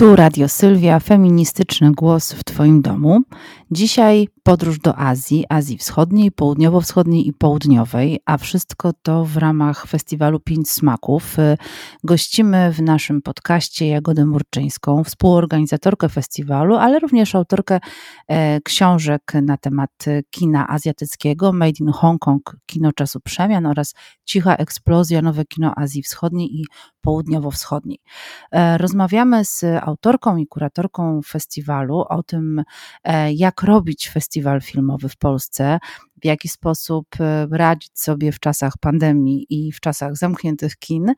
Tu Radio Sylwia, feministyczny głos w Twoim domu. Dzisiaj podróż do Azji, Azji Wschodniej, Południowo-Wschodniej i Południowej, a wszystko to w ramach festiwalu Pięć Smaków. Gościmy w naszym podcaście Jagodę Murczyńską, współorganizatorkę festiwalu, ale również autorkę e, książek na temat kina azjatyckiego, Made in Hong Kong, Kino Czasu Przemian oraz Cicha Eksplozja, Nowe Kino Azji Wschodniej i Południowo-Wschodniej. E, rozmawiamy z autorką i kuratorką festiwalu o tym, e, robić festiwal filmowy w Polsce, w jaki sposób e, radzić sobie w czasach pandemii i w czasach zamkniętych kin,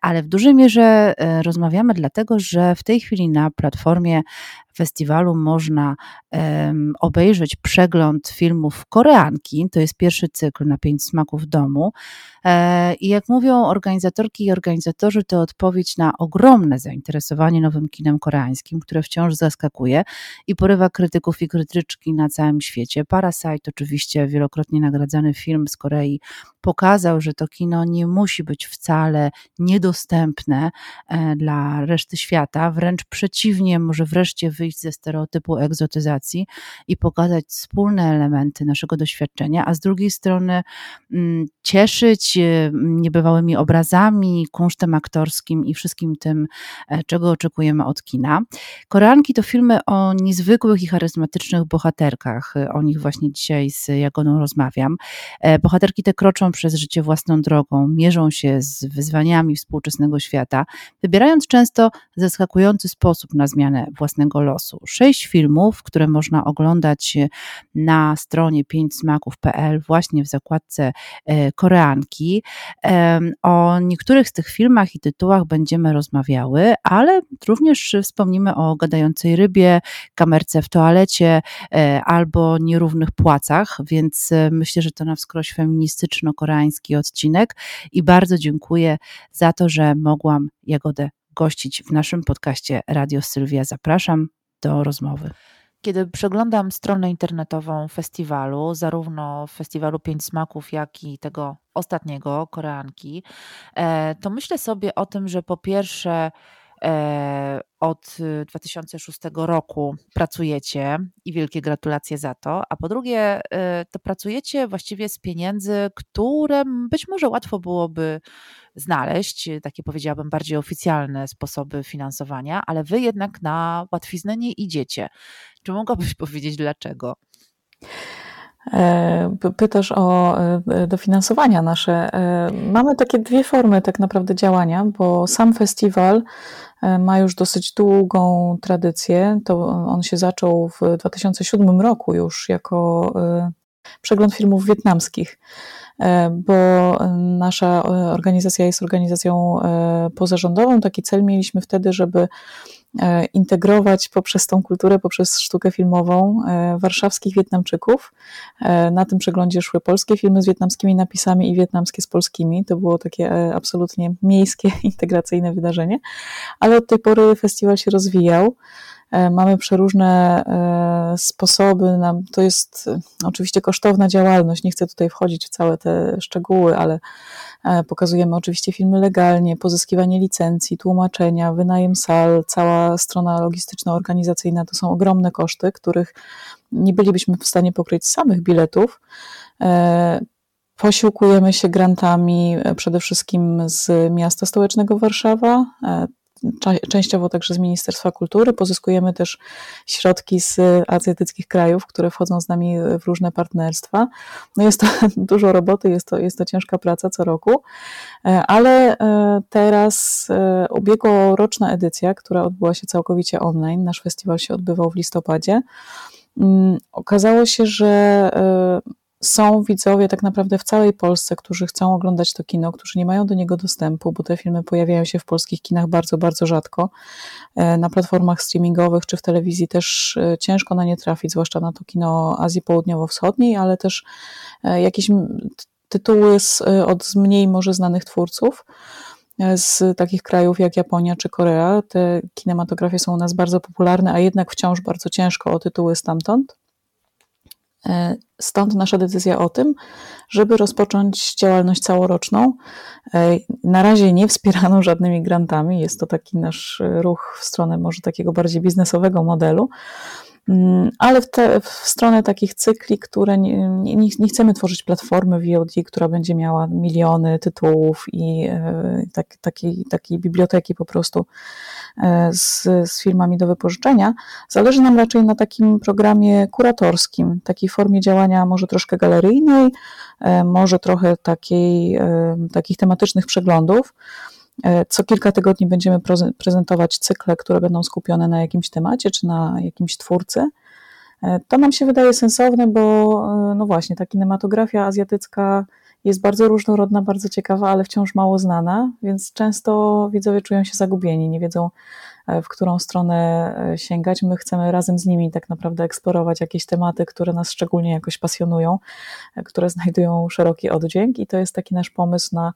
ale w dużej mierze rozmawiamy dlatego, że w tej chwili na platformie festiwalu można obejrzeć przegląd filmów koreanki. To jest pierwszy cykl na pięć smaków domu. E, I jak mówią organizatorki i organizatorzy, to odpowiedź na ogromne zainteresowanie nowym kinem koreańskim, które wciąż zaskakuje i porywa krytyków i krytyczki na całym świecie. Parasite, oczywiście wielokrotnie nagradzany film z Korei, pokazał, że to kino nie musi być wcale niedostępne e, dla reszty świata, wręcz przeciwnie, może wreszcie wyjść ze stereotypu egzotyzacji i pokazać wspólne elementy naszego doświadczenia, a z drugiej strony mm, cieszyć e, niebywałymi obrazami, kunsztem aktorskim i wszystkim tym, e, czego oczekujemy od kina. Koreanki to filmy o niezwykłych i charyzmatycznych bohaterkach. O nich właśnie dzisiaj z Jagoną rozmawiam. Bohaterki te kroczą przez życie własną drogą, mierzą się z wyzwaniami współczesnego świata, wybierając często zaskakujący sposób na zmianę własnego losu. Sześć filmów, które można oglądać na stronie pięćsmaków.pl właśnie w zakładce e, Koreanki. O niektórych z tych filmach i tytułach będziemy rozmawiały, ale również wspomnimy o gadającej rybie, kamerce w toalecie e, albo nierównych płacach, więc e, myślę, że to na wskroś feministyczno koreański odcinek i bardzo dziękuję za to, że mogłam Jagodę gościć w naszym podcaście Radio Sylwia. Zapraszam do rozmowy. Kiedy przeglądam stronę internetową festiwalu, zarówno festiwalu Pięć Smaków, jak i tego ostatniego, Koreanki, e, to myślę sobie o tym, że po pierwsze, od 2006 roku pracujecie i wielkie gratulacje za to. A po drugie, e, to pracujecie właściwie z pieniędzy, które być może łatwo byłoby znaleźć, takie powiedziałabym bardziej oficjalne sposoby finansowania, ale wy jednak na łatwiznę nie idziecie. Czy mogłabyś powiedzieć dlaczego? E, pytasz o dofinansowania nasze. Mamy takie dwie formy tak naprawdę działania, bo sam festiwal E, ma już dosyć długą tradycję. To on się zaczął w 2007 roku już jako e, przegląd filmów wietnamskich, e, bo nasza organizacja jest organizacją pozarządową. Taki cel mieliśmy wtedy, żeby E, integrować poprzez tą kulturę, poprzez sztukę filmową e, warszawskich Wietnamczyków. E, na tym przeglądzie szły polskie filmy z wietnamskimi napisami i wietnamskie z polskimi. To było takie absolutnie miejskie, integracyjne wydarzenie, ale od tej pory festiwal się rozwijał. Mamy przeróżne sposoby, to jest oczywiście kosztowna działalność, nie chcę tutaj wchodzić w całe te szczegóły, ale E, pokazujemy oczywiście filmy legalnie, pozyskiwanie licencji, tłumaczenia, wynajem sal, cała strona logistyczna, organizacyjna to są ogromne koszty, których nie bylibyśmy w stanie pokryć z samych biletów. E, posiłkujemy się grantami e, przede wszystkim z miasta stołecznego Warszawa, częściowo także z Ministerstwa Kultury. Pozyskujemy też środki z azjatyckich krajów, które wchodzą z nami w różne partnerstwa. No jest to dużo roboty, jest to, jest to ciężka praca co roku, e, ale e, teraz e, ubiegłoroczna edycja, która odbyła się całkowicie online, nasz festiwal się odbywał w listopadzie, mm, okazało się, że są widzowie tak naprawdę w całej Polsce, którzy chcą oglądać to kino, którzy nie mają do niego dostępu, bo te filmy pojawiają się w polskich kinach bardzo, bardzo rzadko. E, na platformach streamingowych czy w telewizji też e, ciężko na nie trafić, zwłaszcza na to kino Azji Południowo-Wschodniej, ale też e, jakieś tytuły z, od mniej może znanych twórców z takich krajów jak Japonia czy Korea. Te kinematografie są u nas bardzo popularne, a jednak wciąż bardzo ciężko o tytuły stamtąd. E, stąd nasza decyzja o tym, żeby rozpocząć działalność całoroczną. E, na razie nie wspierano żadnymi grantami, jest to taki nasz ruch w stronę może takiego bardziej biznesowego modelu, ale w, te, w stronę takich cykli, które nie, nie, nie, chcemy tworzyć platformy VOD, która będzie miała miliony tytułów i e, tak, takiej, takiej biblioteki po prostu E, z, z firmami do wypożyczenia. Zależy nam raczej na takim programie kuratorskim, takiej formie działania może troszkę galeryjnej, e, może trochę takiej, takich tematycznych przeglądów. Co kilka tygodni będziemy prezentować cykle, które będą skupione na jakimś temacie czy na jakimś twórcy. To nam się wydaje sensowne, bo no właśnie, ta kinematografia azjatycka jest bardzo różnorodna, bardzo ciekawa, ale wciąż mało znana, więc często widzowie czują się zagubieni, nie wiedzą, e, w którą stronę e, sięgać. My chcemy razem z nimi tak naprawdę eksplorować jakieś tematy, które nas szczególnie jakoś pasjonują, e, które znajdują szeroki oddźwięk, i to jest taki nasz pomysł na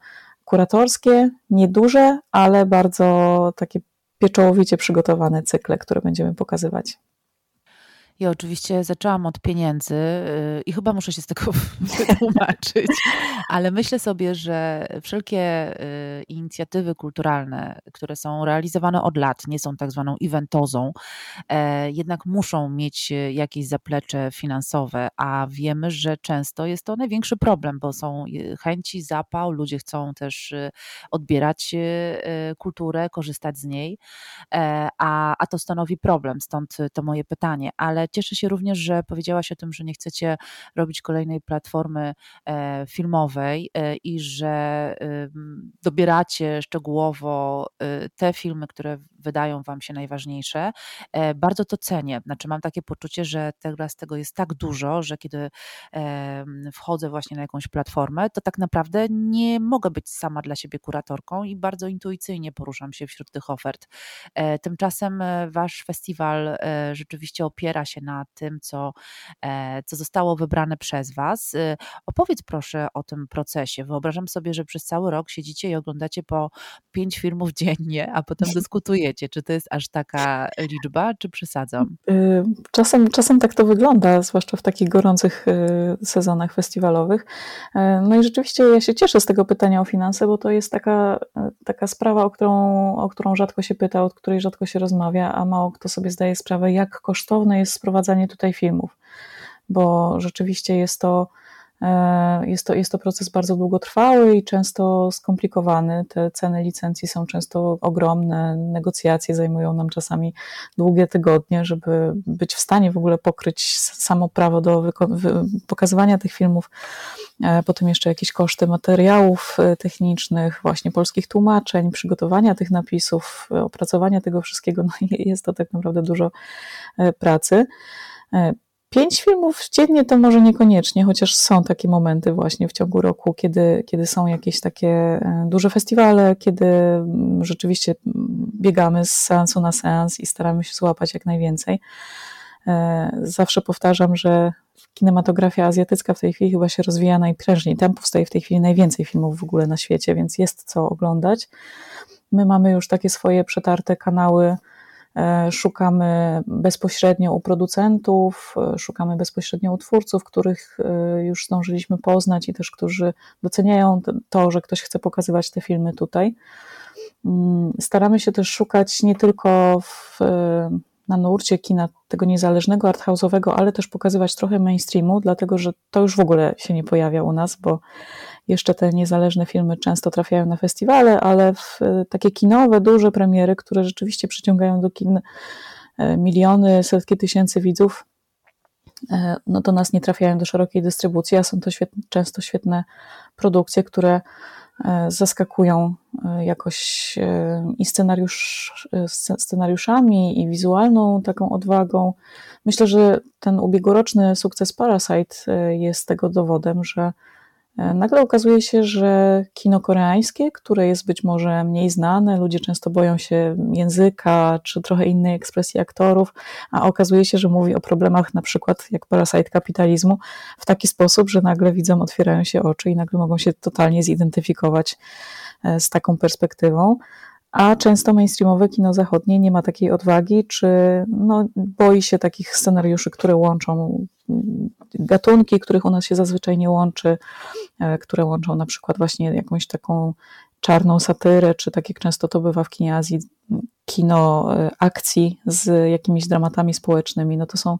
kuratorskie, nieduże, ale bardzo takie pieczołowicie przygotowane cykle, które będziemy pokazywać. Ja oczywiście zaczęłam od pieniędzy y, i chyba muszę się z tego wytłumaczyć, ale myślę sobie, że wszelkie y, inicjatywy kulturalne, które są realizowane od lat, nie są tak zwaną eventozą, e, jednak muszą mieć y, jakieś zaplecze finansowe, a wiemy, że często jest to największy problem, bo są chęci, zapał, ludzie chcą też odbierać kulturę, korzystać z niej, e, a, a to stanowi problem, stąd to moje pytanie, ale cieszę się również, że powiedziałaś o tym, że nie chcecie robić kolejnej platformy e, filmowej e, i że dobieracie szczegółowo e, te filmy, które wydają Wam się najważniejsze. Bardzo to cenię. Znaczy, mam takie poczucie, że teraz tego jest tak dużo, że kiedy wchodzę właśnie na jakąś platformę, to tak naprawdę nie mogę być sama dla siebie kuratorką i bardzo intuicyjnie poruszam się wśród tych ofert. Tymczasem Wasz festiwal rzeczywiście opiera się na tym, co, e, co zostało wybrane przez Was. Opowiedz proszę o tym procesie. Wyobrażam sobie, że przez cały rok siedzicie i oglądacie po pięć filmów dziennie, a potem dyskutujecie. Czy to jest aż taka liczba, czy przesadzam? Y, czasem, czasem tak to wygląda, zwłaszcza w takich gorących y, sezonach festiwalowych. E, no i rzeczywiście ja się cieszę z tego pytania o finanse, bo to jest taka, taka sprawa, o którą, o którą rzadko się pyta, od której rzadko się rozmawia, a mało kto sobie zdaje sprawę, jak kosztowne jest sprowadzanie tutaj filmów, bo rzeczywiście jest to, jest to, jest to proces bardzo długotrwały i często skomplikowany. Te ceny licencji są często ogromne, negocjacje zajmują nam czasami długie tygodnie, żeby być w stanie w ogóle pokryć samo prawo do pokazywania tych filmów. E, potem jeszcze jakieś koszty materiałów e, technicznych, właśnie polskich tłumaczeń, przygotowania tych napisów, opracowania tego wszystkiego. No jest to tak naprawdę dużo pracy. Pięć filmów dziennie to może niekoniecznie, chociaż są takie momenty właśnie w ciągu roku, kiedy, kiedy są jakieś takie e, duże festiwale, kiedy mm, rzeczywiście biegamy z seansu na seans i staramy się złapać jak najwięcej. E, zawsze powtarzam, że kinematografia azjatycka w tej chwili chyba się rozwija najprężniej. Tam powstaje w tej chwili najwięcej filmów w ogóle na świecie, więc jest co oglądać. My mamy już takie swoje przetarte kanały szukamy bezpośrednio u producentów, e, szukamy bezpośrednio u twórców, których e, już zdążyliśmy poznać i też którzy doceniają to, że ktoś chce pokazywać te filmy tutaj. Mm, staramy się też szukać nie tylko w, na nurcie kina tego niezależnego, arthouse'owego, ale też pokazywać trochę mainstreamu, dlatego że to już w ogóle się nie pojawia u nas, bo jeszcze te niezależne filmy często trafiają na festiwale, ale w takie kinowe, duże premiery, które rzeczywiście przyciągają do kin e, miliony, setki tysięcy widzów, e, no do nas nie trafiają do szerokiej dystrybucji, a są to świetne, często świetne produkcje, które e, zaskakują jakoś i scenariusz, scenariuszami, i wizualną taką odwagą. Myślę, że ten ubiegłoroczny sukces Parasite jest tego dowodem, że E, nagle okazuje się, że kino koreańskie, które jest być może mniej znane, ludzie często boją się języka czy trochę innej ekspresji aktorów, a okazuje się, że mówi o problemach na przykład jak Parasite kapitalizmu w taki sposób, że nagle widzom otwierają się oczy i nagle mogą się totalnie zidentyfikować e, z taką perspektywą. a często mainstreamowe kino zachodnie nie ma takiej odwagi, czy no, boi się takich scenariuszy, które łączą gatunki, których u nas się zazwyczaj nie łączy, e, które łączą na przykład właśnie jakąś taką czarną satyrę, czy tak jak często to bywa w kinie Azji, kino e, akcji z jakimiś dramatami społecznymi. No to są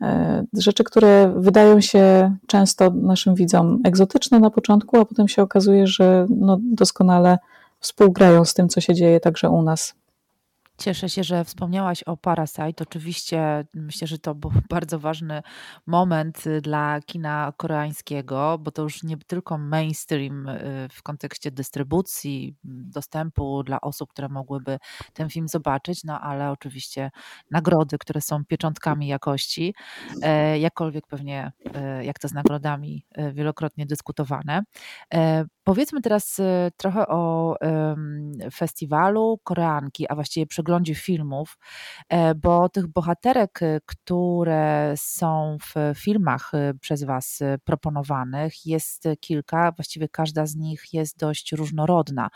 e, rzeczy, które wydają się często naszym widzom egzotyczne na początku, a potem się okazuje, że no doskonale współgrają z tym, co się dzieje także u nas. Cieszę się, że wspomniałaś o Parasite. Oczywiście myślę, że to był bardzo ważny moment y, dla kina koreańskiego, bo to już nie tylko mainstream y, w kontekście dystrybucji, dostępu dla osób, które mogłyby ten film zobaczyć, no ale oczywiście nagrody, które są pieczątkami jakości, e, jakkolwiek pewnie e, jak to z nagrodami e, wielokrotnie dyskutowane. Powiedzmy teraz trochę o festiwalu Koreanki, a właściwie przeglądzie filmów, e, bo tych bohaterek, e, które są w filmach e, przez Was proponowanych, jest kilka, właściwie każda z nich jest dość różnorodna.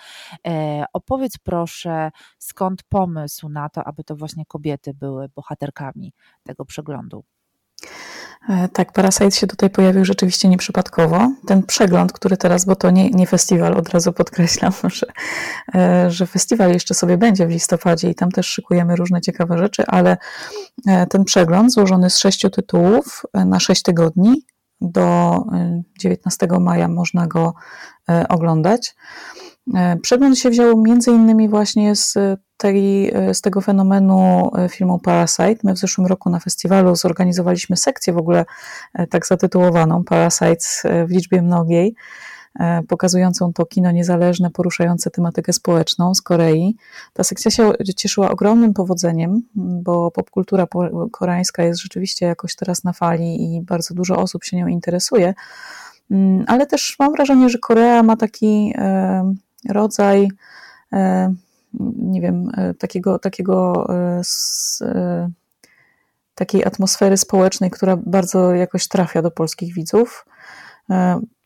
Opowiedz proszę, skąd pomysł na to, aby to właśnie kobiety były bohaterkami tego przeglądu? E, tak, Parasite się tutaj pojawił rzeczywiście nieprzypadkowo. Ten przegląd, który teraz, bo to nie, nie festiwal, od razu podkreślam, że, e, że festiwal jeszcze sobie będzie w listopadzie i tam też szykujemy różne ciekawe rzeczy, ale e, ten przegląd złożony z sześciu tytułów na sześć tygodni do 19 maja można go oglądać. Przegląd się wziął między innymi właśnie z tej, z tego fenomenu e, filmu Parasite. My w zeszłym roku na festiwalu zorganizowaliśmy sekcję w ogóle e, tak zatytułowaną Parasites e, w liczbie mnogiej, pokazującą to kino niezależne, poruszające tematykę społeczną z Korei. Ta sekcja się cieszyła ogromnym powodzeniem, bo popkultura koreańska jest rzeczywiście jakoś teraz na fali i bardzo dużo osób się nią interesuje. Mm, ale też mam wrażenie, że Korea ma taki rodzaj nie wiem, e, takiego, takiego e, e, takiej atmosfery społecznej, która bardzo jakoś trafia do polskich widzów.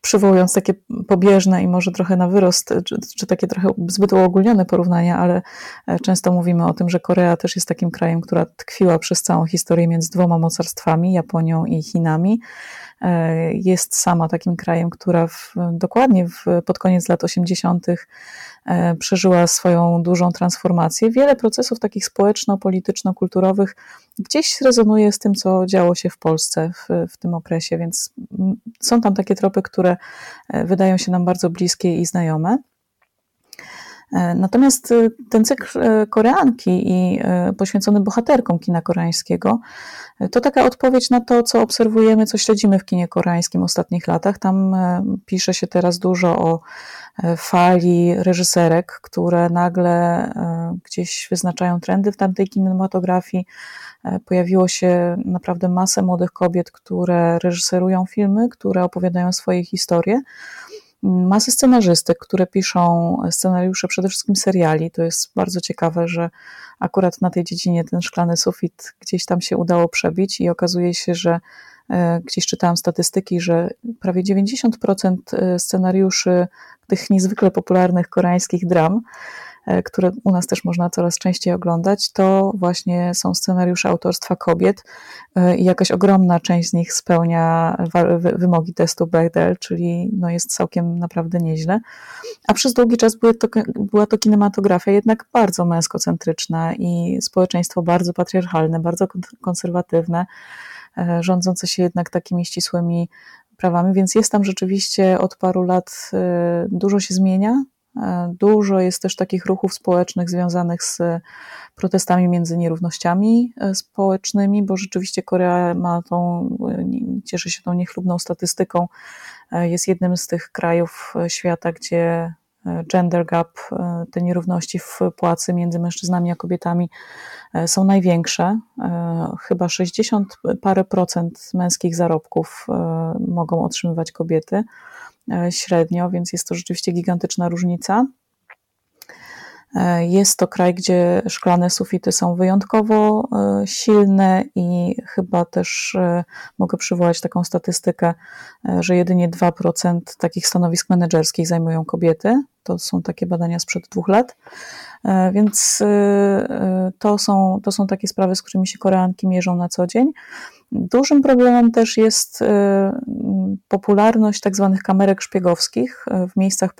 Przywołując takie pobieżne i może trochę na wyrost, czy, czy, takie trochę zbyt uogólnione porównania, ale często mówimy o tym, że Korea też jest takim krajem, która tkwiła przez całą historię między dwoma mocarstwami, Japonią i Chinami. Jest sama takim krajem, która w, dokładnie w, pod koniec lat 80 E, przeżyła swoją dużą transformację. Wiele procesów takich społeczno-polityczno-kulturowych gdzieś rezonuje z tym, co działo się w Polsce w, w tym okresie, więc są tam takie tropy, które e, wydają się nam bardzo bliskie i znajome. E, natomiast ten cykl Koreanki i poświęcony bohaterkom kina koreańskiego to taka odpowiedź na to, co obserwujemy, co śledzimy w kinie koreańskim w ostatnich latach. Tam pisze się teraz dużo o E, fali reżyserek, które nagle e, gdzieś wyznaczają trendy w tamtej kinematografii. E, pojawiło się naprawdę masę młodych kobiet, które reżyserują filmy, które opowiadają swoje historie. Masy scenarzystek, które piszą scenariusze przede wszystkim seriali. To jest bardzo ciekawe, że akurat na tej dziedzinie ten szklany sufit gdzieś tam się udało przebić i okazuje się, że gdzieś czytałam statystyki, że prawie 90% scenariuszy tych niezwykle popularnych koreańskich dram, e, które u nas też można coraz częściej oglądać, to właśnie są scenariusze autorstwa kobiet e, i jakaś ogromna część z nich spełnia wymogi testu Bechdel, czyli no jest całkiem naprawdę nieźle. A przez długi czas to, była to kinematografia jednak bardzo męskocentryczna i społeczeństwo bardzo patriarchalne, bardzo konserwatywne, e, rządzące się jednak takimi ścisłymi prawami, więc jest tam rzeczywiście od paru lat dużo się zmienia. Dużo jest też takich ruchów społecznych związanych z protestami między nierównościami y, społecznymi, bo rzeczywiście Korea ma tą, cieszy się tą niechlubną statystyką. Jest jednym z tych krajów świata, gdzie gender gap, e, te nierówności w płacy między mężczyznami a kobietami e, są największe. E, chyba 60 parę procent męskich zarobków mogą otrzymywać kobiety średnio, więc jest to rzeczywiście gigantyczna różnica. Jest to kraj, gdzie szklane sufity są wyjątkowo silne i chyba też mogę przywołać taką statystykę, że jedynie 2% takich stanowisk menedżerskich zajmują kobiety To są takie badania sprzed dwóch lat. Więc to są, to są takie sprawy, z którymi się Koreanki mierzą na co dzień. Dużym problemem też jest popularność tak zwanych kamerek szpiegowskich w miejscach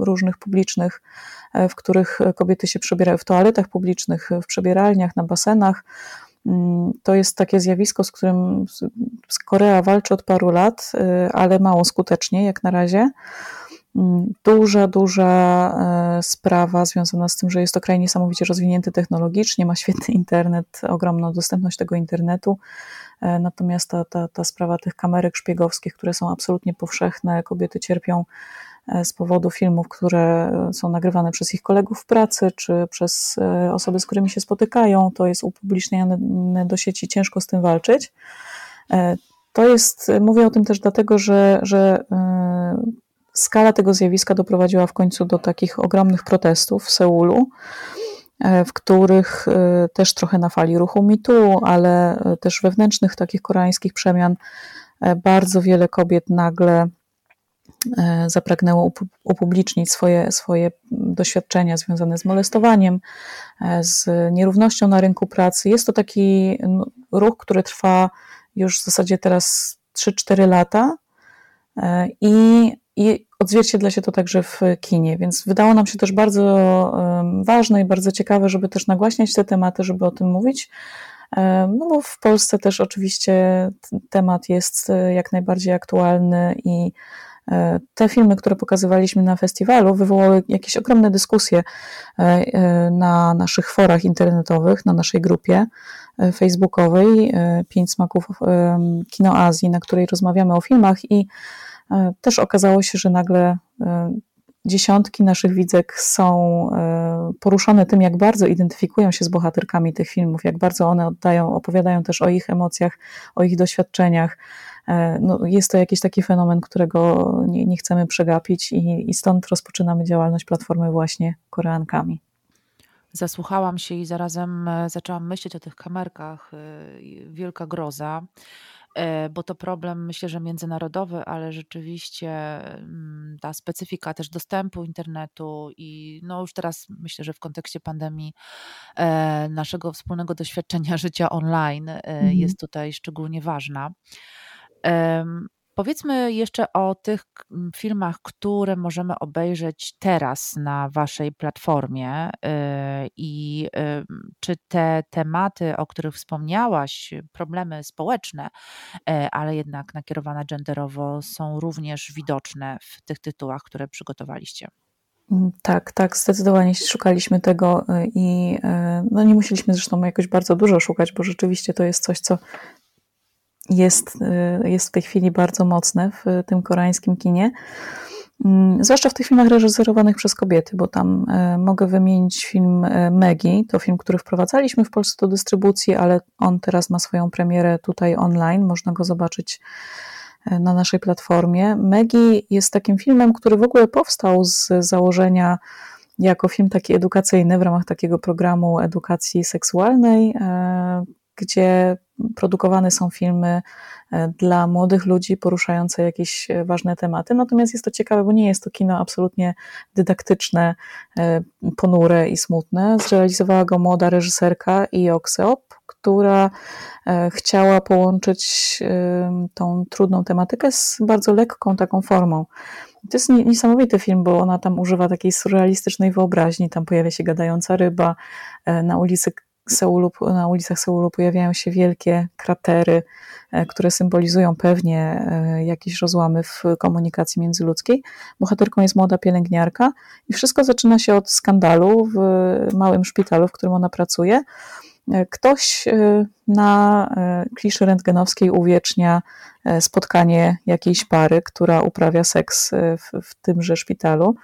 różnych publicznych, w których kobiety się przebierają w toaletach publicznych, w przebieralniach, na basenach. Mm, to jest takie zjawisko, z którym Korea walczy od paru lat, ale mało skutecznie jak na razie. Mm, duża, duża y, sprawa związana z tym, że jest to kraj niesamowicie rozwinięty technologicznie, ma świetny internet, ogromną dostępność tego internetu. Y, natomiast ta, ta, ta sprawa tych kamerek szpiegowskich, które są absolutnie powszechne, kobiety cierpią E, z powodu filmów, które są nagrywane przez ich kolegów w pracy, czy przez e, osoby, z którymi się spotykają, to jest upubliczniane do sieci, ciężko z tym walczyć. E, to jest, mówię o tym też dlatego, że, że skala tego zjawiska doprowadziła w końcu do takich ogromnych protestów w Seulu, w których też trochę na fali ruchu mitu, ale też wewnętrznych takich koreańskich przemian bardzo wiele kobiet nagle E, zapragnęło upublicznić swoje, swoje doświadczenia związane z molestowaniem, e, z nierównością na rynku pracy. Jest to taki ruch, który trwa już w zasadzie teraz 3-4 lata e, i, i odzwierciedla się to także w kinie, więc wydało nam się też bardzo ważne i bardzo ciekawe, żeby też nagłaśniać te tematy, żeby o tym mówić. No bo w Polsce też oczywiście temat jest jak najbardziej aktualny i te filmy, które pokazywaliśmy na festiwalu, wywołały jakieś ogromne dyskusje e, e, na naszych forach internetowych, na naszej grupie e, facebookowej Pięć Smaków Kino Azji, na której rozmawiamy o filmach i też okazało się, że nagle dziesiątki naszych widzek są poruszone tym, jak bardzo identyfikują się z bohaterkami tych filmów, jak bardzo one oddają, opowiadają też o ich emocjach, o ich doświadczeniach, E, no, jest to jakiś taki fenomen, którego nie, nie chcemy przegapić i, i stąd rozpoczynamy działalność platformy właśnie Koreankami zasłuchałam się i zarazem e, zaczęłam myśleć o tych kamerkach. E, wielka groza, bo to problem myślę, że międzynarodowy, ale rzeczywiście mm, ta specyfika też dostępu internetu i no już teraz myślę, że w kontekście pandemii naszego wspólnego doświadczenia życia online mhm. jest tutaj szczególnie ważna. Powiedzmy jeszcze o tych filmach, które możemy obejrzeć teraz na Waszej platformie y, i czy te tematy, o których wspomniałaś, problemy społeczne, e, ale jednak nakierowane genderowo, są również widoczne w tych tytułach, które przygotowaliście. Mm, tak, tak, zdecydowanie szukaliśmy tego y, i y, no nie musieliśmy zresztą jakoś bardzo dużo szukać, bo rzeczywiście to jest coś, co jest, y, jest w tej chwili bardzo mocne w tym koreańskim kinie. Mm, zwłaszcza w tych filmach reżyserowanych przez kobiety, bo tam y, mogę wymienić film y, Maggie, to film, który wprowadzaliśmy w Polsce do dystrybucji, ale on teraz ma swoją premierę tutaj online, można go zobaczyć na naszej platformie. Maggie jest takim filmem, który w ogóle powstał z założenia jako film taki edukacyjny w ramach takiego programu edukacji seksualnej, gdzie produkowane są filmy e, dla młodych ludzi poruszające jakieś e, ważne tematy. Natomiast jest to ciekawe, bo nie jest to kino absolutnie dydaktyczne, e, ponure i smutne. Zrealizowała go młoda reżyserka Xeop, która chciała połączyć tą trudną tematykę z bardzo lekką taką formą. To jest niesamowity film, bo ona tam używa takiej surrealistycznej wyobraźni. Tam pojawia się gadająca ryba, na ulicy Seulu, na ulicach Seulu pojawiają się wielkie kratery, e, które symbolizują pewnie e, jakieś rozłamy w komunikacji międzyludzkiej. Bohaterką jest młoda pielęgniarka i wszystko zaczyna się od skandalu w małym szpitalu, w którym ona pracuje. E, ktoś na kliszy rentgenowskiej uwiecznia spotkanie jakiejś pary, która uprawia seks w, w tymże szpitalu.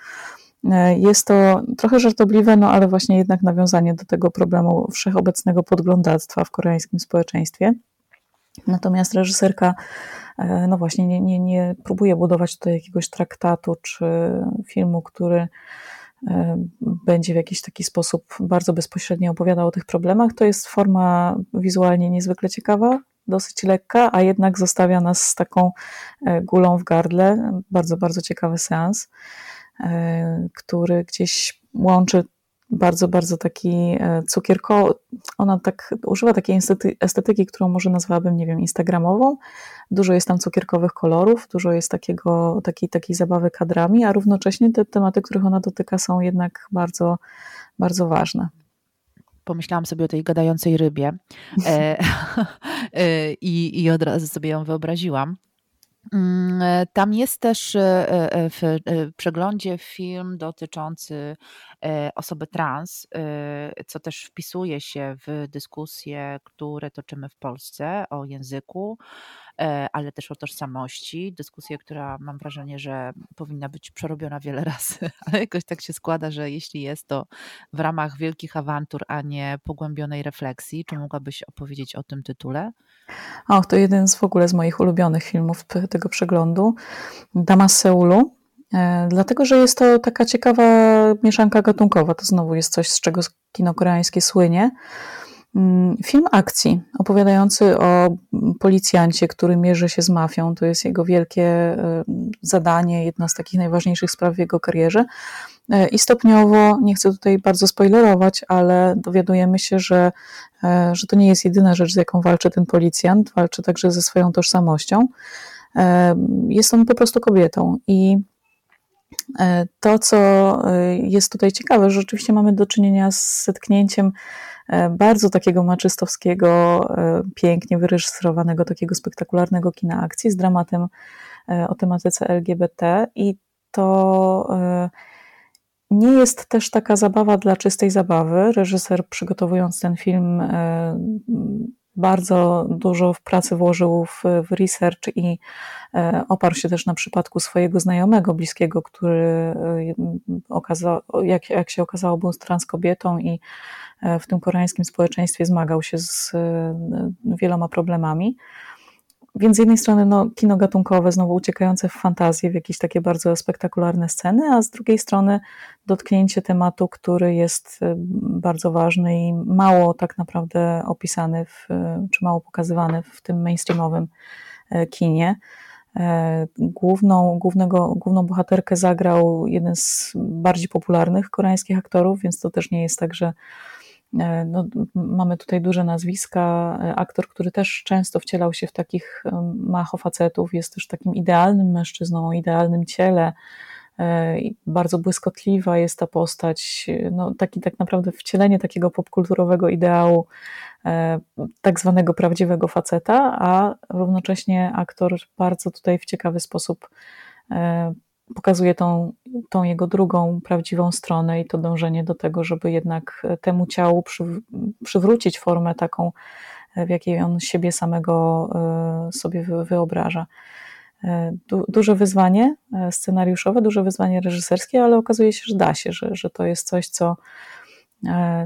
E, jest to trochę żartobliwe, no ale właśnie jednak nawiązanie do tego problemu wszechobecnego podglądactwa w koreańskim społeczeństwie. Natomiast reżyserka, e, no właśnie, nie, nie, nie próbuje budować tutaj jakiegoś traktatu czy filmu, który e, będzie w jakiś taki sposób bardzo bezpośrednio opowiadał o tych problemach. To jest forma wizualnie niezwykle ciekawa, dosyć lekka, a jednak zostawia nas z taką gulą w gardle. Bardzo, bardzo ciekawy seans. Który gdzieś łączy bardzo, bardzo taki cukierko. Ona tak używa takiej estetyki, którą może nazwałabym, nie wiem, instagramową. Dużo jest tam cukierkowych kolorów, dużo jest takiego, takiej, takiej zabawy kadrami, a równocześnie te tematy, których ona dotyka, są jednak bardzo, bardzo ważne pomyślałam sobie o tej gadającej rybie e, e, i, i od razu sobie ją wyobraziłam. Mm, e, tam jest też w przeglądzie film dotyczący osoby trans, co też wpisuje się w dyskusje, które toczymy w Polsce o języku, E, ale też o tożsamości. Dyskusja, która mam wrażenie, że powinna być przerobiona wiele razy, ale jakoś tak się składa, że jeśli jest to w ramach wielkich awantur, a nie pogłębionej refleksji, czy mogłabyś opowiedzieć o tym tytule? Och, to jeden z w ogóle z moich ulubionych filmów tego przeglądu. Dama Seulu. E, dlatego, że jest to taka ciekawa mieszanka gatunkowa. To znowu jest coś, z czego kino koreańskie słynie. Mm, film akcji, opowiadający o policjancie, który mierzy się z mafią. To jest jego wielkie y, zadanie, jedna z takich najważniejszych spraw w jego karierze. Y, I stopniowo, nie chcę tutaj bardzo spoilerować, ale dowiadujemy się, że, że to nie jest jedyna rzecz, z jaką walczy ten policjant, walczy także ze swoją tożsamością. Jest on po prostu kobietą i to, co jest tutaj ciekawe, że rzeczywiście mamy do czynienia z zetknięciem E, bardzo takiego maczystowskiego, e, pięknie wyreżyserowanego, takiego spektakularnego kina akcji z dramatem e, o tematyce LGBT i to nie jest też taka zabawa dla czystej zabawy. Reżyser przygotowując ten film bardzo dużo w pracy włożył w, w research i oparł się też na przypadku swojego znajomego, bliskiego, który okazał, jak, jak się okazało, był trans kobietą i E, w tym koreańskim społeczeństwie zmagał się z e, wieloma problemami. Więc z jednej strony no, kino gatunkowe, znowu uciekające w fantazję, w jakieś takie bardzo spektakularne sceny, a z drugiej strony dotknięcie tematu, który jest e, bardzo ważny i mało tak naprawdę opisany, w, czy mało pokazywany w tym mainstreamowym kinie. Główną, głównego, główną bohaterkę zagrał jeden z bardziej popularnych koreańskich aktorów, więc to też nie jest tak, że E, no, mamy tutaj duże nazwiska. E, aktor, który też często wcielał się w takich machofacetów, jest też takim idealnym mężczyzną, o idealnym ciele. E, bardzo błyskotliwa jest ta postać. No, taki tak naprawdę wcielenie takiego popkulturowego ideału, tak zwanego prawdziwego faceta, a równocześnie aktor bardzo tutaj w ciekawy sposób pokazuje tą, tą jego drugą, prawdziwą stronę i to dążenie do tego, żeby jednak temu ciału przy, przywrócić formę taką, w jakiej on siebie samego e, sobie wyobraża. E, du, duże wyzwanie e, scenariuszowe, duże wyzwanie reżyserskie, ale okazuje się, że da się, że, że to jest coś, co,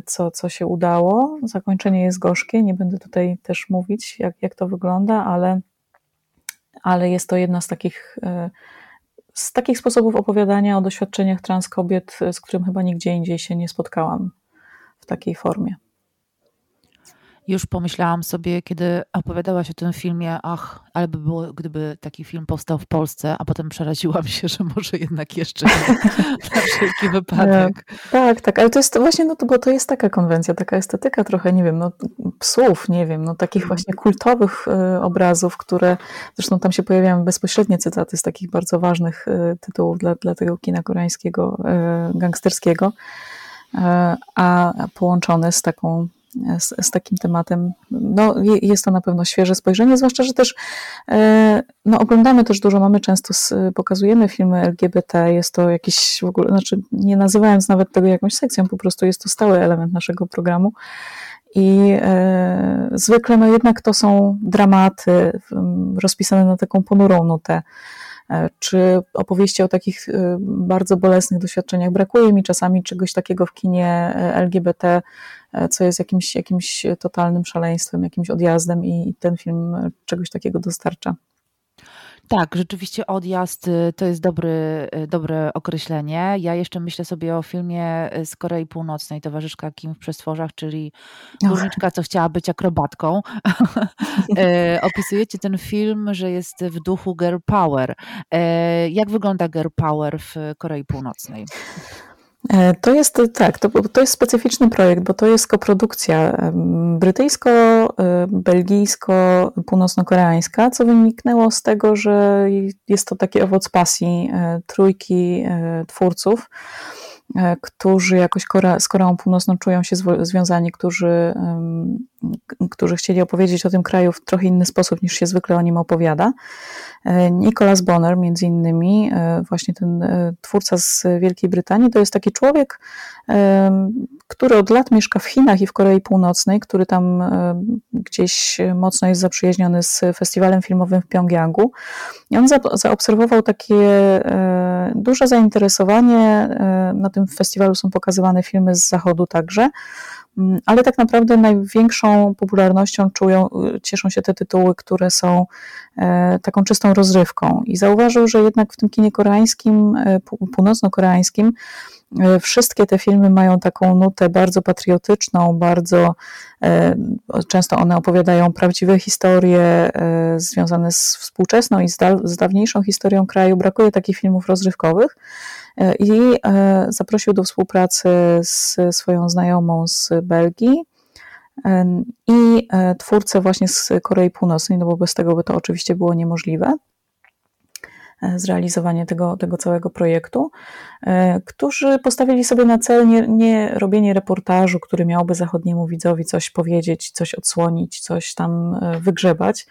co, co się udało. Zakończenie jest gorzkie, nie będę tutaj też mówić, jak, jak to wygląda, ale, ale jest to jedna z takich z takich sposobów opowiadania o doświadczeniach trans kobiet, z którym chyba nigdzie indziej się nie spotkałam w takiej formie już pomyślałam sobie, kiedy opowiadałaś o tym filmie, ach, ale by było, gdyby taki film powstał w Polsce, a potem przeraziłam się, że może jednak jeszcze na wszelki wypadek. Tak, tak, ale to jest właśnie, no to, bo to jest taka konwencja, taka estetyka trochę, nie wiem, no psów, nie wiem, no takich mhm. właśnie kultowych y, obrazów, które, zresztą tam się pojawiają bezpośrednie cytaty z takich bardzo ważnych y, tytułów dla, dla tego kina koreańskiego, y, gangsterskiego, a połączone z taką z, z, takim tematem. No, jest to na pewno świeże spojrzenie, zwłaszcza, że też e, no, oglądamy też dużo, mamy często, pokazujemy filmy LGBT, jest to jakiś w ogóle, znaczy nie nazywając nawet tego jakąś sekcją, po prostu jest to stały element naszego programu. I e, zwykle no jednak to są dramaty rozpisane na taką ponurą nutę. E, czy opowieści o takich e, bardzo bolesnych doświadczeniach. Brakuje mi czasami czegoś takiego w kinie e, LGBT, co jest jakimś, jakimś totalnym szaleństwem, jakimś odjazdem, i ten film czegoś takiego dostarcza. Tak, rzeczywiście odjazd y, to jest dobry, y, dobre określenie. Ja jeszcze myślę sobie o filmie y, z Korei Północnej, towarzyszka Kim w przestworzach, czyli górniczka, co chciała być akrobatką. Opisujecie ten film, że jest w duchu girl power. Jak wygląda girl power w Korei Północnej? E, to jest tak, to, to jest specyficzny projekt, bo to jest koprodukcja brytyjsko-belgijsko-północno-koreańska, co wyniknęło z tego, że jest to taki owoc pasji e, trójki e, twórców którzy jakoś z Koreą Północną czują się związani, którzy, którzy chcieli opowiedzieć o tym kraju w trochę inny sposób niż się zwykle o nim opowiada. E, Nicholas Bonner, między innymi, e, właśnie ten e, twórca z Wielkiej Brytanii, to jest taki człowiek, który od lat mieszka w Chinach i w Korei Północnej, który tam gdzieś mocno jest zaprzyjaźniony z festiwalem filmowym w Pjongjangu. I on zaobserwował takie duże zainteresowanie. Na tym festiwalu są pokazywane filmy z zachodu także. Mm, ale tak naprawdę największą popularnością czują, y, cieszą się te tytuły, które są e, taką czystą rozrywką. I zauważył, że jednak w tym kinie koreańskim, e, północno-koreańskim, e, wszystkie te filmy mają taką nutę bardzo patriotyczną, bardzo często one opowiadają prawdziwe historie związane z współczesną i z dawniejszą historią kraju. Brakuje takich filmów rozrywkowych. E, i e, zaprosił do współpracy z swoją znajomą z Belgii e, i twórcę właśnie z Korei Północnej, no bo bez tego by to oczywiście było niemożliwe zrealizowanie tego, tego całego projektu, którzy postawili sobie na cel nie, nie, robienie reportażu, który miałby zachodniemu widzowi coś powiedzieć, coś odsłonić, coś tam wygrzebać.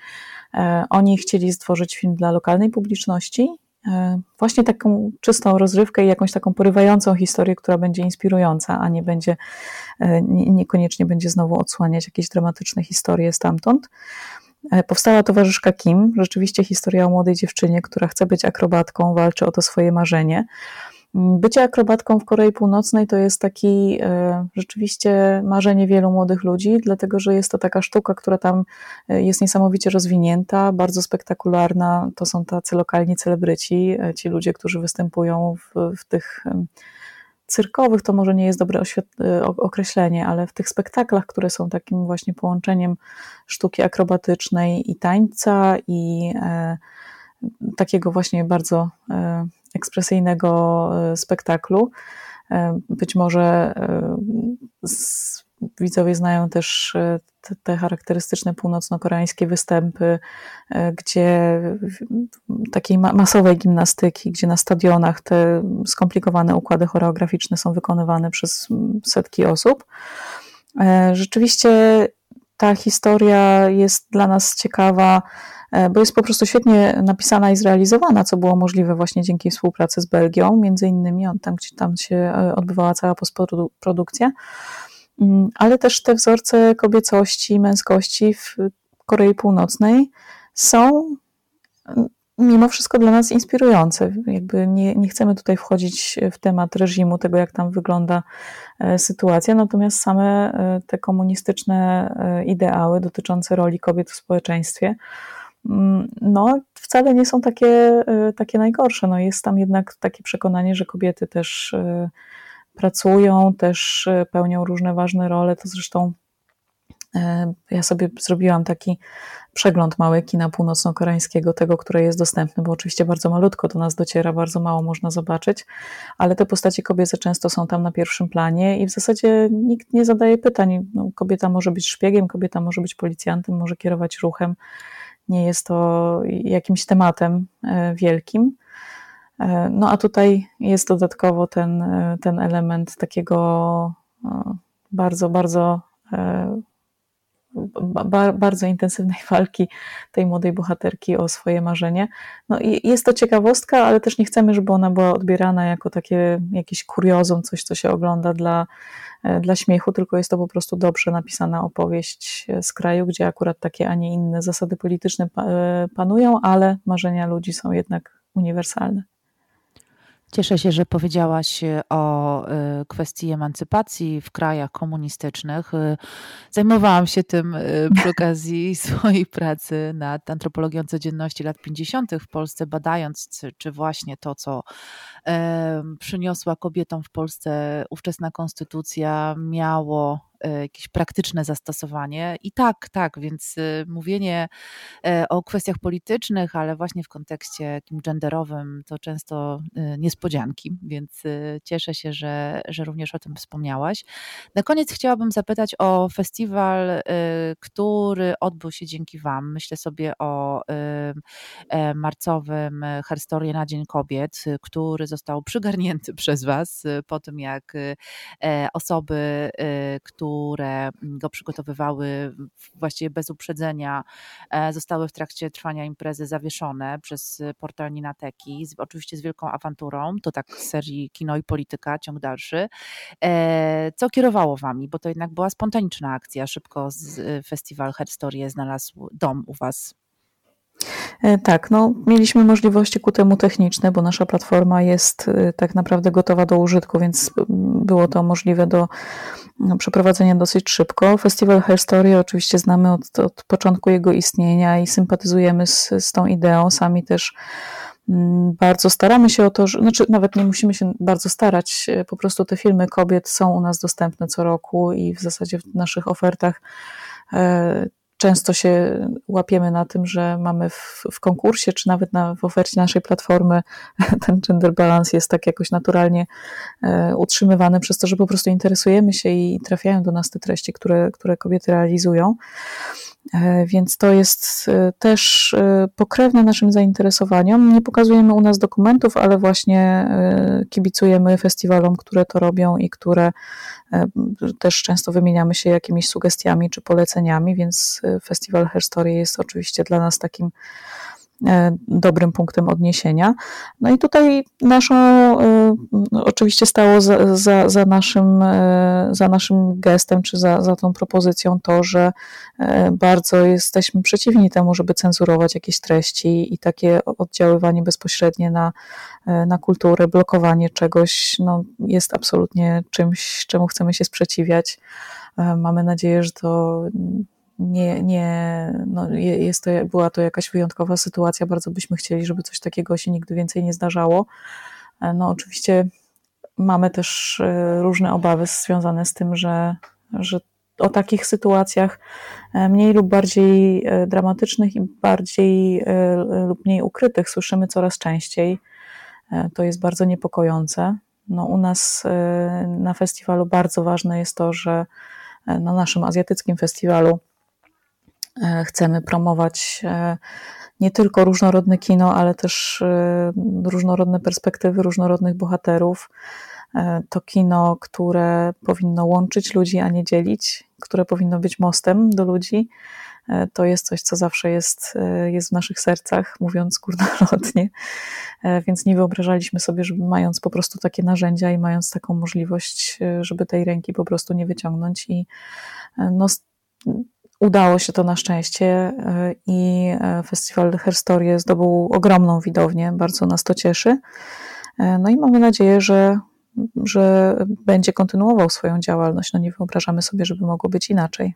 Oni chcieli stworzyć film dla lokalnej publiczności właśnie taką czystą rozrywkę i jakąś taką porywającą historię, która będzie inspirująca, a nie będzie, e, niekoniecznie będzie znowu odsłaniać jakieś dramatyczne historie stamtąd. E, powstała towarzyszka Kim, rzeczywiście historia o młodej dziewczynie, która chce być akrobatką, walczy o to swoje marzenie. Bycie akrobatką w Korei Północnej to jest taki e, rzeczywiście marzenie wielu młodych ludzi, dlatego że jest to taka sztuka, która tam e, jest niesamowicie rozwinięta, bardzo spektakularna. To są tacy lokalni celebryci, e, ci ludzie, którzy występują w, w tych cyrkowych, to może nie jest dobre określenie, ale w tych spektaklach, które są takim właśnie połączeniem sztuki akrobatycznej i tańca i takiego właśnie bardzo ekspresyjnego e, spektaklu. E, być może e, widzowie znają też te, te charakterystyczne północno-koreańskie występy, gdzie takiej masowej gimnastyki, gdzie na stadionach te skomplikowane układy choreograficzne są wykonywane przez setki osób. Rzeczywiście ta historia jest dla nas ciekawa bo jest po prostu świetnie napisana i zrealizowana, co było możliwe właśnie dzięki współpracy z Belgią, między innymi, on tam, gdzie tam się e, odbywała cała postprodukcja, mm, ale też te wzorce kobiecości, męskości w Korei Północnej są mm, mimo wszystko dla nas inspirujące. Jakby nie, nie chcemy tutaj wchodzić w temat reżimu, tego jak tam wygląda e, sytuacja, natomiast same te komunistyczne ideały dotyczące roli kobiet w społeczeństwie, no, wcale nie są takie, y, takie najgorsze. No, jest tam jednak takie przekonanie, że kobiety też y, pracują, też y, pełnią różne ważne role. To zresztą ja sobie zrobiłam taki przegląd mały kina północno-koreańskiego, tego, które jest dostępne, bo oczywiście bardzo malutko do nas dociera, bardzo mało można zobaczyć, ale te postacie kobiece często są tam na pierwszym planie i w zasadzie nikt nie zadaje pytań. No, kobieta może być szpiegiem, kobieta może być policjantem, może kierować ruchem nie jest to jakimś tematem e, wielkim. E, no a tutaj jest dodatkowo ten, e, ten element takiego bardzo, bardzo, bardzo intensywnej walki tej młodej bohaterki o swoje marzenie. No i jest to ciekawostka, ale też nie chcemy, żeby ona była odbierana jako takie jakieś kuriozum, coś, co się ogląda dla E, dla śmiechu, tylko jest to po prostu dobrze napisana opowieść z kraju, gdzie akurat takie, a nie inne zasady polityczne e, panują, ale marzenia ludzi są jednak uniwersalne. Cieszę się, że powiedziałaś e, o e, kwestii emancypacji w krajach komunistycznych. E, zajmowałam się tym przy okazji swojej pracy nad antropologią codzienności lat 50. w Polsce, badając, czy właśnie to, co przyniosła kobietom w Polsce ówczesna konstytucja, miało jakieś praktyczne zastosowanie. I tak, tak, więc y, mówienie e, o kwestiach politycznych, ale właśnie w kontekście takim genderowym, to często y, niespodzianki, więc y, cieszę się, że, że również o tym wspomniałaś. Na koniec chciałabym zapytać o festiwal, który odbył się dzięki Wam. Myślę sobie o e, marcowym Herstorie na Dzień Kobiet, który został przygarnięty przez Was po tym, jak osoby, które które go przygotowywały właściwie bez uprzedzenia, e, zostały w trakcie trwania imprezy zawieszone przez portal Ninateki, oczywiście z wielką awanturą, to tak z serii Kino i Polityka, ciąg dalszy. E, co kierowało wami? Bo to jednak była spontaniczna akcja, szybko festiwal Head Story znalazł dom u was. E, tak, no, mieliśmy możliwości ku temu techniczne, bo nasza platforma jest tak naprawdę gotowa do użytku, więc było to możliwe do no, przeprowadzenia dosyć szybko. Festiwal Hair Story oczywiście znamy od, od początku jego istnienia i sympatyzujemy z, z tą ideą. Sami też mm, bardzo staramy się o to, że, znaczy nawet nie musimy się bardzo starać, e, po prostu te filmy kobiet są u nas dostępne co roku i w zasadzie w naszych ofertach e, często się łapiemy na tym, że mamy w, w, konkursie, czy nawet na, w ofercie naszej platformy ten gender balance jest tak jakoś naturalnie e, utrzymywany przez to, że po prostu interesujemy się i trafiają do nas te treści, które, które kobiety realizują. E, więc to jest e, też e, pokrewne naszym zainteresowaniom. Nie pokazujemy u nas dokumentów, ale właśnie kibicujemy festiwalom, które to robią i które też często wymieniamy się jakimiś sugestiami czy poleceniami, więc festiwal Her Story jest oczywiście dla nas takim dobrym punktem odniesienia. No i tutaj naszą, e, oczywiście stało za, za, za, naszym, e, za naszym gestem, czy za, za tą propozycją to, że bardzo jesteśmy przeciwni temu, żeby cenzurować jakieś treści i takie oddziaływanie bezpośrednie na, na kulturę, blokowanie czegoś, no, jest absolutnie czymś, czemu chcemy się sprzeciwiać. Mamy nadzieję, że to nie, nie, no jest to, była to jakaś wyjątkowa sytuacja. Bardzo byśmy chcieli, żeby coś takiego się nigdy więcej nie zdarzało. E, no oczywiście mamy też e, różne obawy związane z tym, że, że o takich sytuacjach e, mniej lub bardziej dramatycznych i bardziej lub mniej ukrytych słyszymy coraz częściej. To jest bardzo niepokojące. No, u nas na festiwalu bardzo ważne jest to, że na naszym azjatyckim festiwalu chcemy promować e, nie tylko różnorodne kino, ale też e, różnorodne perspektywy różnorodnych bohaterów. To kino, które powinno łączyć ludzi, a nie dzielić, które powinno być mostem do ludzi. To jest coś, co zawsze jest, jest w naszych sercach, mówiąc górnolotnie. Więc nie wyobrażaliśmy sobie, żeby mając po prostu takie narzędzia i mając taką możliwość, żeby tej ręki po prostu nie wyciągnąć. I no, Udało się to na szczęście e, i e, festiwal Herstorie zdobył ogromną widownię, bardzo nas to cieszy. E, no i mamy nadzieję, że, że będzie kontynuował swoją działalność. No nie wyobrażamy sobie, żeby mogło być inaczej.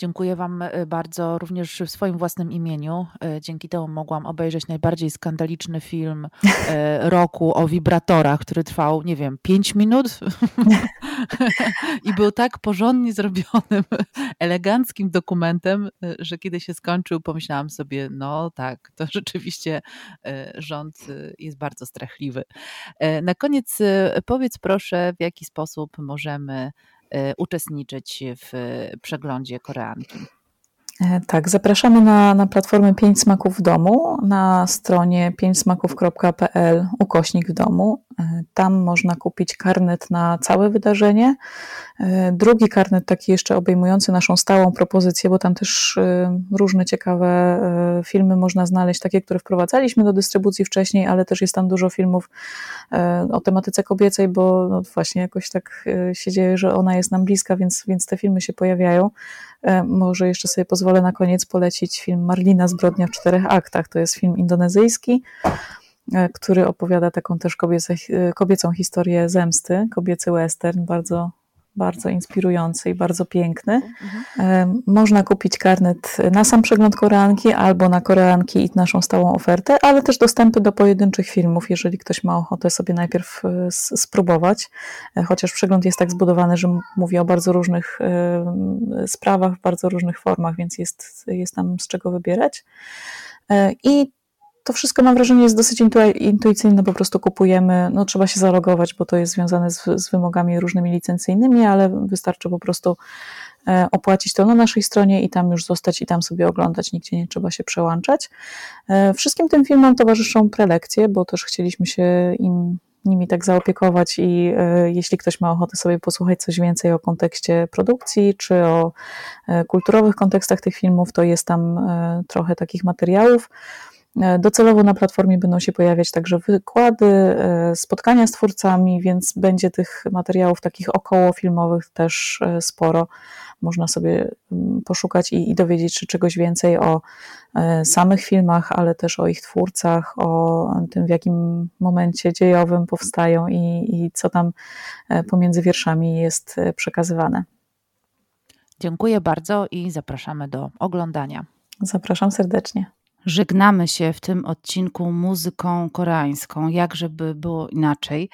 Dziękuję Wam e, bardzo również w swoim własnym imieniu. E, dzięki temu mogłam obejrzeć najbardziej skandaliczny film e, roku o wibratorach, który trwał, nie wiem, 5 minut i był tak porządnie zrobionym, eleganckim dokumentem, że kiedy się skończył, pomyślałam sobie, no tak, to rzeczywiście rząd jest bardzo strachliwy. Na koniec powiedz proszę, w jaki sposób możemy uczestniczyć w przeglądzie Koreanki. E, tak, zapraszamy na, na platformę 5 smaków w domu, na stronie 5smaków.pl ukośnik w domu. E, tam można kupić karnet na całe wydarzenie. E, drugi karnet, taki jeszcze obejmujący naszą stałą propozycję, bo tam też różne ciekawe filmy można znaleźć, takie, które wprowadzaliśmy do dystrybucji wcześniej, ale też jest tam dużo filmów o tematyce kobiecej, bo no właśnie jakoś tak się dzieje, że ona jest nam bliska, więc, więc te filmy się pojawiają. Może jeszcze sobie pozwolę na koniec polecić film Marlina Zbrodnia w czterech aktach. To jest film indonezyjski który opowiada taką też kobiecą historię zemsty, kobiecy western, bardzo bardzo inspirujący i bardzo piękny. Mhm. Można kupić karnet na sam przegląd koreanki albo na koreanki i naszą stałą ofertę, ale też dostępy do pojedynczych filmów, jeżeli ktoś ma ochotę sobie najpierw e, spróbować. E, chociaż przegląd jest tak zbudowany, że mówi o bardzo różnych sprawach, w bardzo różnych formach, więc jest, jest tam z czego wybierać. I to wszystko mam wrażenie jest dosyć intuicyjne, po prostu kupujemy, no trzeba się zalogować, bo to jest związane z, z wymogami różnymi licencyjnymi, ale wystarczy po prostu e, opłacić to na naszej stronie i tam już zostać i tam sobie oglądać, nigdzie nie trzeba się przełączać. E, wszystkim tym filmom towarzyszą prelekcje, bo też chcieliśmy się im nimi tak zaopiekować i e, jeśli ktoś ma ochotę sobie posłuchać coś więcej o kontekście produkcji, czy o kulturowych kontekstach tych filmów, to jest tam trochę takich materiałów. E, docelowo na platformie będą się pojawiać także wykłady, e, spotkania z twórcami, więc będzie tych materiałów takich okołofilmowych też e, sporo. Można sobie mm, poszukać i, i dowiedzieć się czegoś więcej o samych filmach, ale też o ich twórcach, o tym, w jakim momencie dziejowym powstają i, i co tam pomiędzy wierszami jest przekazywane. Dziękuję bardzo i zapraszamy do oglądania. Zapraszam serdecznie. Żegnamy się w tym odcinku muzyką koreańską, jak żeby było inaczej,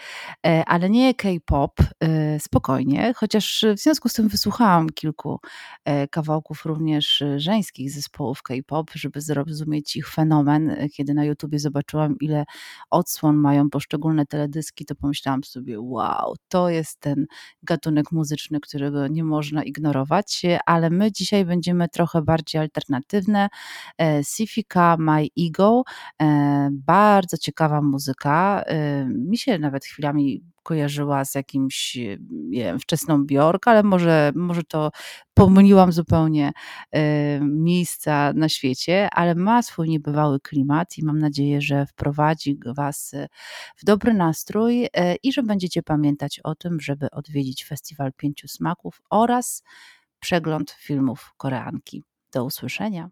e, ale nie K-pop, e, spokojnie, chociaż w związku z tym wysłuchałam kilku e, kawałków również żeńskich zespołów K-pop, żeby zrozumieć ich fenomen. Kiedy na YouTubie zobaczyłam, ile odsłon mają poszczególne teledyski, to pomyślałam sobie, wow, to jest ten gatunek muzyczny, którego nie można ignorować, ale my dzisiaj będziemy trochę bardziej alternatywne. Sifika My Ego. E, bardzo ciekawa muzyka. E, mi się nawet chwilami kojarzyła z jakimś, nie wiem, wczesną Bjork, ale może, może to pomyliłam zupełnie e, miejsca na świecie, ale ma swój niebywały klimat i mam nadzieję, że wprowadzi Was w dobry nastrój i że będziecie pamiętać o tym, żeby odwiedzić Festiwal Pięciu Smaków oraz przegląd filmów koreanki. Do usłyszenia.